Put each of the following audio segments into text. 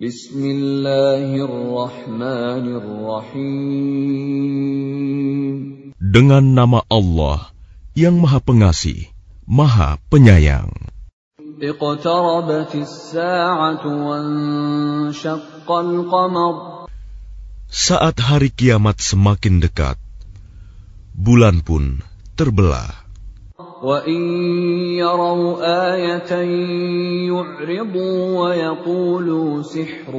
Bismillahirrahmanirrahim. Dengan nama Allah yang Maha Pengasih, Maha Penyayang. Saat hari kiamat semakin dekat, bulan pun terbelah. وإن يروا آية يعرضوا ويقولوا سحر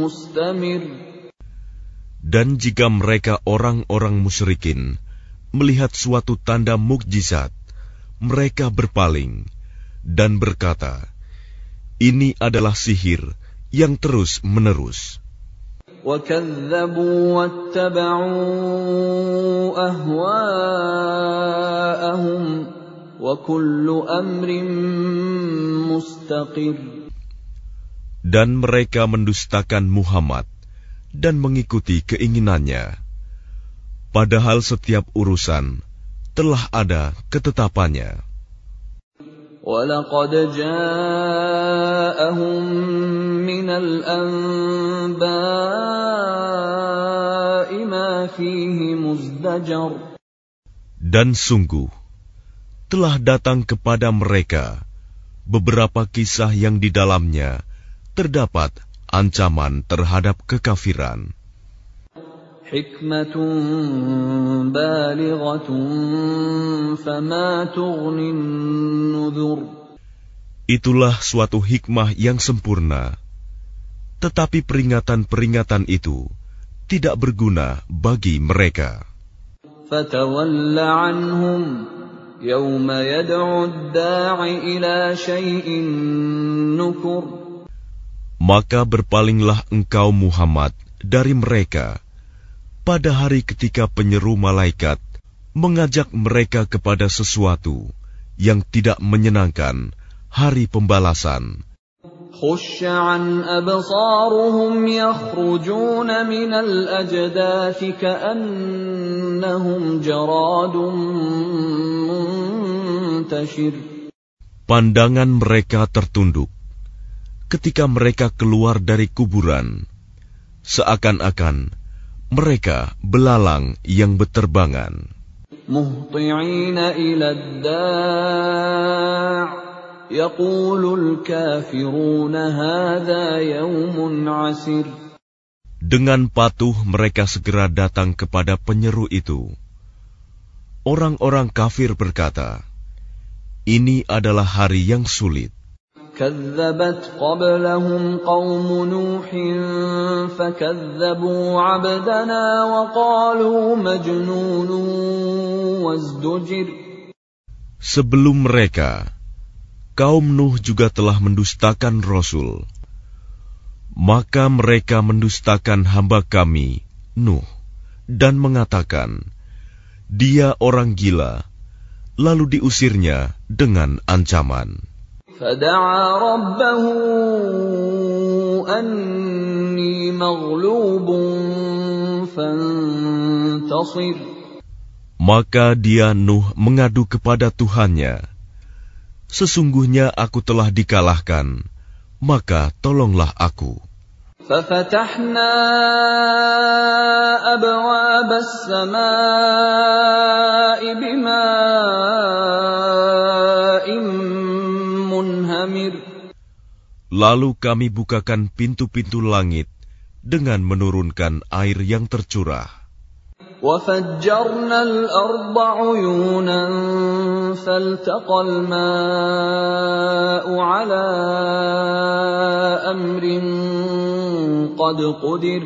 مستمر Dan jika mereka orang-orang musyrikin melihat suatu tanda mukjizat, mereka berpaling dan berkata, "Ini adalah sihir yang terus-menerus." وكذبوا واتبعوا أهواءهم وكل أمر مستقر Dan mereka mendustakan Muhammad dan mengikuti keinginannya. Padahal setiap urusan telah ada ketetapannya. ولقد جاءهم من الأنباء ما فيه مزدجر Dan sungguh, telah datang kepada mereka beberapa kisah yang di dalamnya terdapat ancaman terhadap kekafiran. حكمة بالغة فما تغني النذر Itulah suatu hikmah yang sempurna, tetapi peringatan-peringatan itu tidak berguna bagi mereka. فتول عنهم يوم يدعو الداع إلى شيء نكر Maka berpalinglah engkau Muhammad dari mereka pada hari ketika penyeru malaikat mengajak mereka kepada sesuatu yang tidak menyenangkan, hari pembalasan. Pandangan mereka tertunduk ketika mereka keluar dari kuburan, seakan-akan mereka belalang yang beterbangan. Dengan patuh mereka segera datang kepada penyeru itu. Orang-orang kafir berkata, "Ini adalah hari yang sulit." كذبت قبلهم قوم نوح فكذبوا عبدنا وقالوا مجنون وازدجر Sebelum mereka, kaum Nuh juga telah mendustakan Rasul. Maka mereka mendustakan hamba kami, Nuh, dan mengatakan, dia orang gila, lalu diusirnya dengan ancaman. فدعا ربه أني مغلوب فانتصر Maka dia Nuh mengadu kepada Tuhannya, Sesungguhnya aku telah dikalahkan, maka tolonglah aku. ففتحنا أبواب السماء بماء منهمر Lalu kami bukakan pintu-pintu langit dengan menurunkan air yang tercurah. وفجرنا الأرض عيونا فالتقى الماء على أمر قد قدر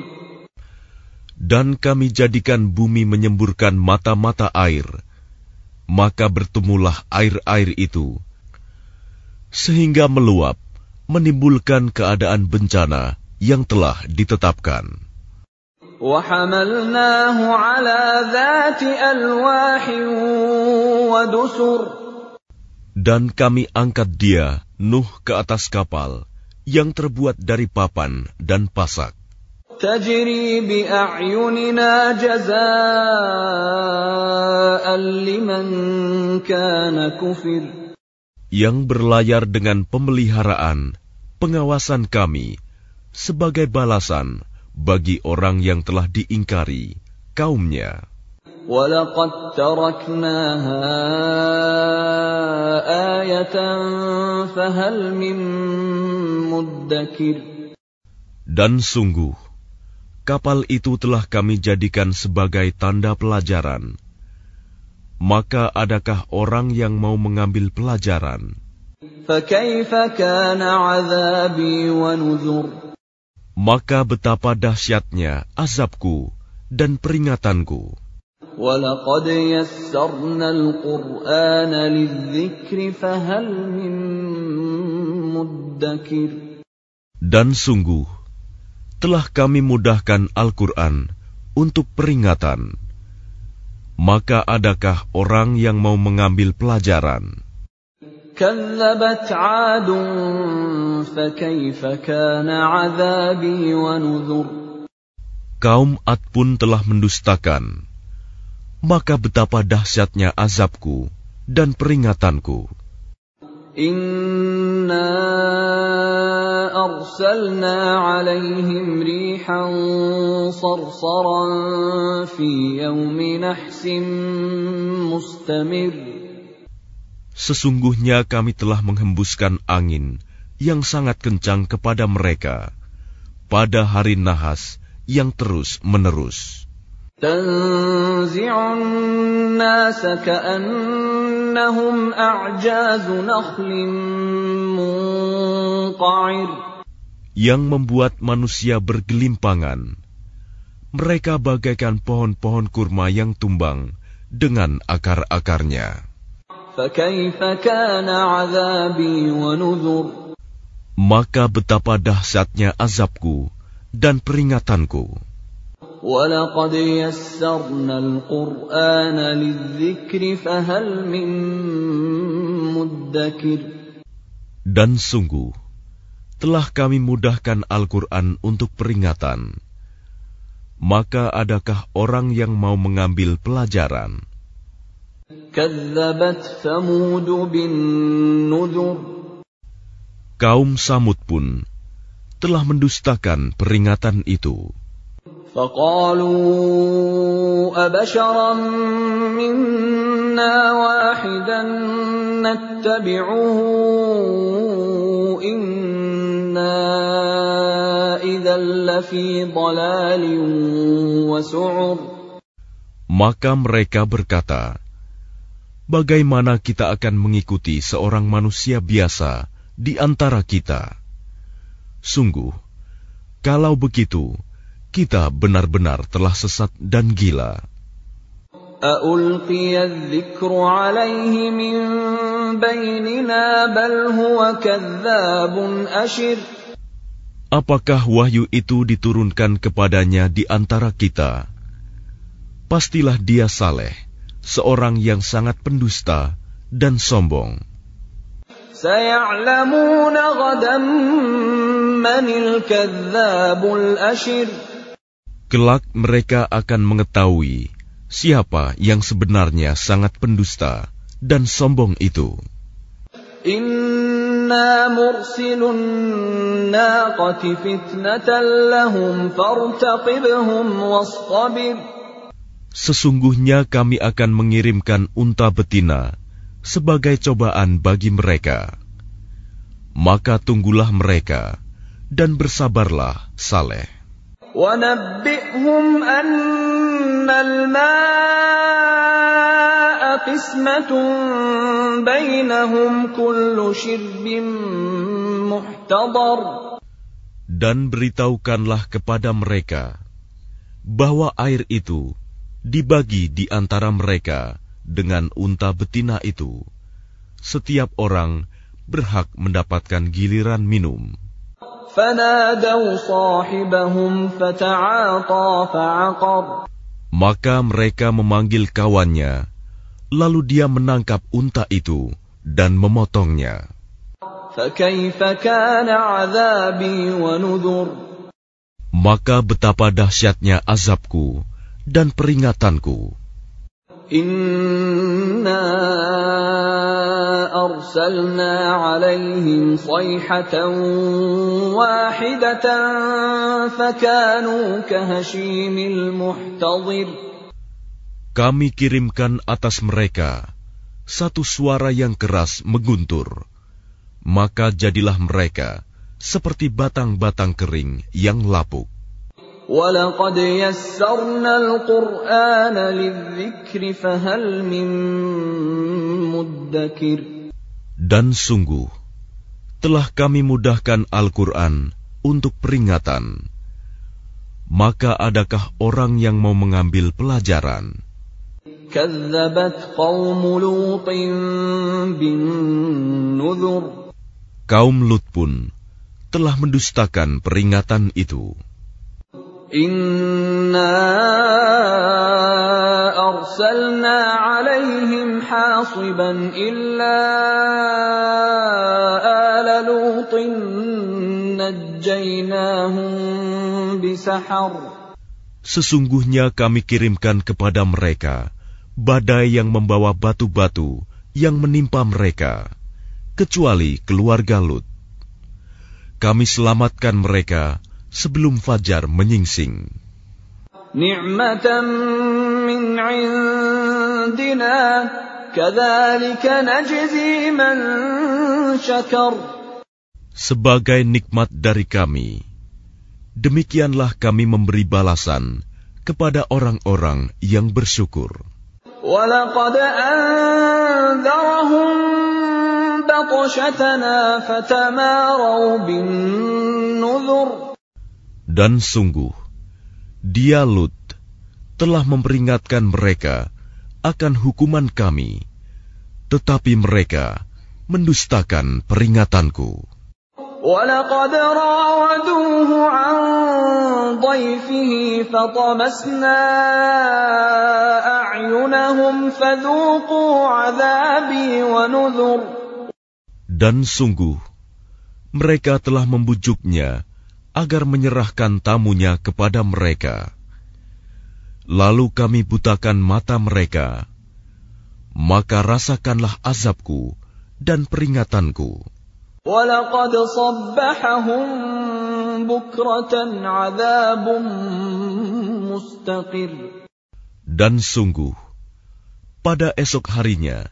Dan kami jadikan bumi menyemburkan mata-mata air, maka bertemulah air-air itu, sehingga meluap, menimbulkan keadaan bencana yang telah ditetapkan. وحملناه على ذات ألواح ودسر Dan kami angkat dia, Nuh, ke atas kapal yang terbuat dari papan dan pasak, تجري بأعيننا جزاء لمن كان كفر yang berlayar dengan pemeliharaan, pengawasan kami sebagai balasan bagi orang yang telah diingkari kaumnya. وَلَقَدْ تَرَكْنَاهَا آيَةً فَهَلْ مِن مُّدَّكِرٍ Dan sungguh, kapal itu telah kami jadikan sebagai tanda pelajaran. maka adakah orang yang mau mengambil pelajaran? Maka betapa dahsyatnya azabku dan peringatanku. Dan sungguh, telah kami mudahkan Al-Quran untuk peringatan maka adakah orang yang mau mengambil pelajaran? Kaum Ad pun telah mendustakan, maka betapa dahsyatnya azabku dan peringatanku. أَرْسَلْنَا عَلَيْهِمْ رِيحًا صَرْصَرًا فِي يَوْمِ نَحْسٍ مُّسْتَمِرٍّ Sesungguhnya kami telah menghembuskan angin yang sangat kencang kepada mereka pada hari nahas yang terus-menerus. تَنزِعُ النَّاسَ كَأَنَّهُمْ أَعْجَازُ نَخْلٍ مُّنقَعِرٍ yang membuat manusia bergelimpangan. Mereka bagaikan pohon-pohon kurma yang tumbang dengan akar-akarnya. فَكَيْفَ كَانَ عَذَابِي وَنُذُرِ Maka betapa dahsyatnya azabku dan peringatanku. وَلَقَدْ يَسَّرْنَا الْقُرْآنَ لِلذِّكْرِ فَهَلْ مِن مُّدَّكِرٍ Dan sungguh, telah kami mudahkan Al-Quran untuk peringatan. Maka adakah orang yang mau mengambil pelajaran? كَذَّبَتْ ثَمُودُ بِالنُّذُرِ Kaum Samud pun telah mendustakan peringatan itu. فقالوا أبشرا منا واحدا نتبعه maka mereka berkata Bagaimana kita akan mengikuti seorang manusia biasa di antara kita? Sungguh kalau begitu kita benar-benar telah sesat dan gila. Apakah wahyu itu diturunkan kepadanya di antara kita? Pastilah dia saleh, seorang yang sangat pendusta dan sombong. Kelak mereka akan mengetahui siapa yang sebenarnya sangat pendusta dan sombong itu. Inna mursilun naqati fitnatan lahum fartaqibhum wasqabir. Sesungguhnya kami akan mengirimkan unta betina sebagai cobaan bagi mereka. Maka tunggulah mereka dan bersabarlah saleh. ونبئهم أن الماء قسمة بينهم كل شرب محتضر Dan beritahukanlah kepada mereka bahwa air itu dibagi di antara mereka dengan unta betina itu. Setiap orang berhak mendapatkan giliran minum. Maka mereka memanggil kawannya, lalu dia menangkap unta itu dan memotongnya. Maka betapa dahsyatnya azabku dan peringatanku. أرسلنا عليهم صيحة واحدة فكانوا كهشيم المحتضر Kami kirimkan atas mereka satu suara yang keras mengguntur, maka jadilah mereka seperti batang-batang kering yang lapuk. ولقد يسرنا القرآن للذكر فهل من مدكر Dan sungguh, telah kami mudahkan Al-Quran untuk peringatan. Maka adakah orang yang mau mengambil pelajaran? Kaum Lut pun telah mendustakan peringatan itu. Inna أرسلنا عليهم حاصبا إلا آل لوط نجيناهم بسحر Sesungguhnya kami kirimkan kepada mereka badai yang membawa batu-batu yang menimpa mereka, kecuali keluarga Lut. Kami selamatkan mereka sebelum fajar menyingsing. نعمة من عندنا كذلك نجزي من شكر Sebagai nikmat dari kami, demikianlah kami memberi balasan kepada orang-orang yang bersyukur. ولقد أنذرهم بطشتنا فتماروا بالنذر Dan sungguh, dia Lut telah memperingatkan mereka akan hukuman kami, tetapi mereka mendustakan peringatanku. ولقد راودوه عن ضيفه فطمسنا أعينهم فذوقوا عذابي ونذر Dan sungguh, mereka telah membujuknya agar menyerahkan tamunya kepada mereka. Lalu kami butakan mata mereka, maka rasakanlah azabku dan peringatanku. Dan sungguh, pada esok harinya,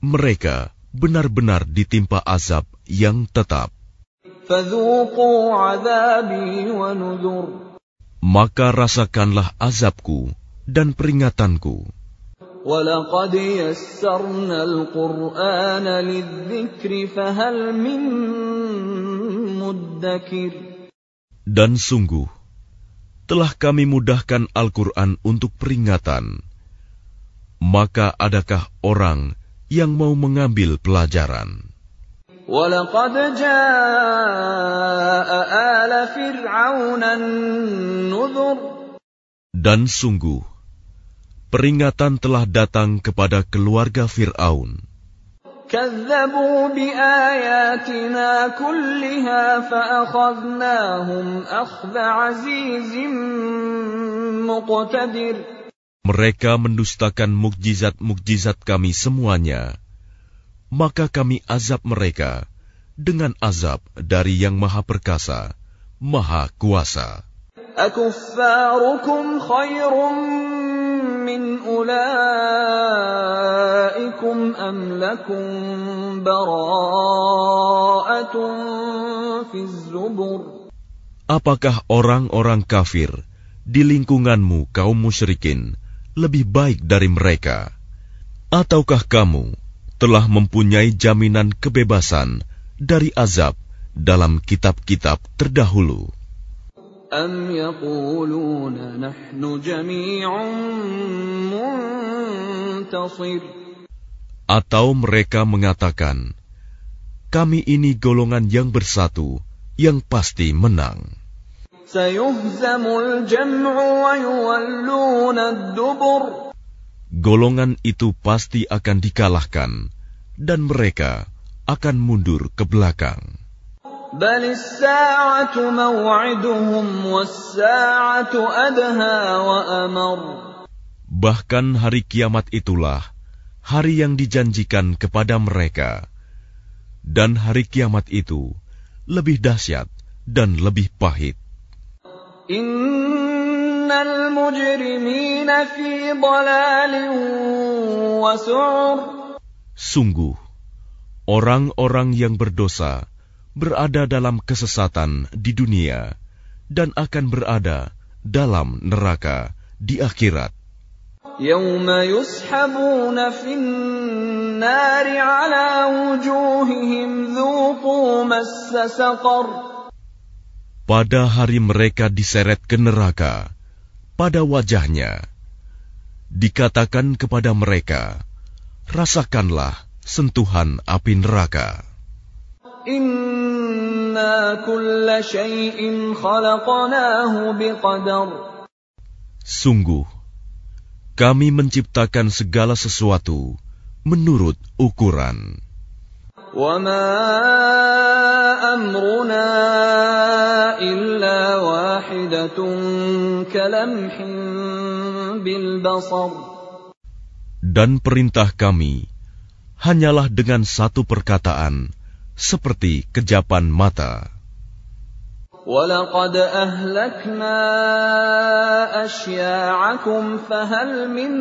mereka benar-benar ditimpa azab yang tetap. فذوقوا عذابي ونذر Maka rasakanlah azabku dan peringatanku. ولقد يسرنا القرآن للذكر فهل من مدكر Dan sungguh, telah kami mudahkan Al-Quran untuk peringatan. Maka adakah orang yang mau mengambil pelajaran? ولقد جاء آل فرعون النذر Dan sungguh, peringatan telah datang kepada keluarga Fir'aun. كذبوا بآياتنا كلها فأخذناهم أخذ عزيز مقتدر Mereka mendustakan mukjizat-mukjizat kami semuanya. Maka kami azab mereka dengan azab dari yang maha perkasa, maha kuasa. أكفاركم خير من أولئكم أم لكم براءة في الزبر Apakah orang-orang kafir di lingkunganmu kaum musyrikin lebih baik dari mereka? Ataukah kamu telah mempunyai jaminan kebebasan dari azab dalam kitab-kitab terdahulu? أم يقولون نحن جميع منتصر Atau mereka mengatakan, kami ini golongan yang bersatu, yang pasti menang. سيهزم الجمع ويولون الدبر golongan itu pasti akan dikalahkan, dan mereka akan mundur ke belakang. Bahkan hari kiamat itulah hari yang dijanjikan kepada mereka, dan hari kiamat itu lebih dahsyat dan lebih pahit. In Innal mujrimina fi dalalin wa su'ur. Sungguh, orang-orang yang berdosa berada dalam kesesatan di dunia dan akan berada dalam neraka di akhirat. يوم يسحبون في النار على وجوههم ذوقوا مس سقر Pada hari mereka diseret ke neraka, pada wajahnya, dikatakan kepada mereka, rasakanlah sentuhan api neraka. Inna kulla shay'in khalaqnahu biqadar. Sungguh, kami menciptakan segala sesuatu menurut ukuran. وَمَا أَمْرُنَا إِلَّا وَاحِدَةٌ كَلَمْحٍ بِالْبَصَرِ Dan perintah kami hanyalah dengan satu perkataan, seperti kejapan mata. وَلَقَدْ أَهْلَكْنَا أَشْيَاعَكُمْ فَهَلْ مِن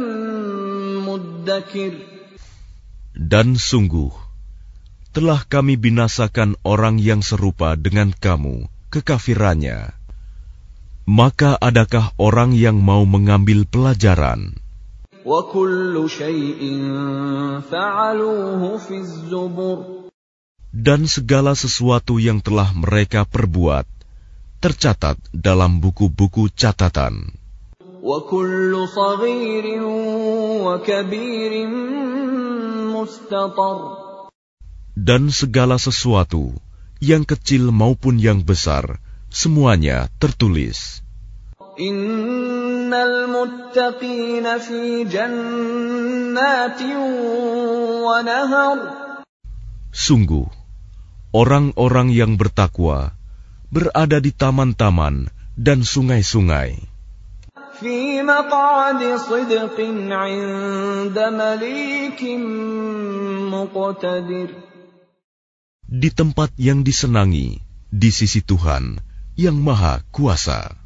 مُّدَّكِرٍ Dan sungguh, telah kami binasakan orang yang serupa dengan kamu, kekafirannya. Maka adakah orang yang mau mengambil pelajaran? Dan segala sesuatu yang telah mereka perbuat, tercatat dalam buku-buku catatan dan segala sesuatu yang kecil maupun yang besar, semuanya tertulis. Innal muttaqina fi wa nahar. Sungguh, orang-orang yang bertakwa berada di taman-taman dan sungai-sungai. Fi. Di tempat yang disenangi, di sisi Tuhan yang Maha Kuasa.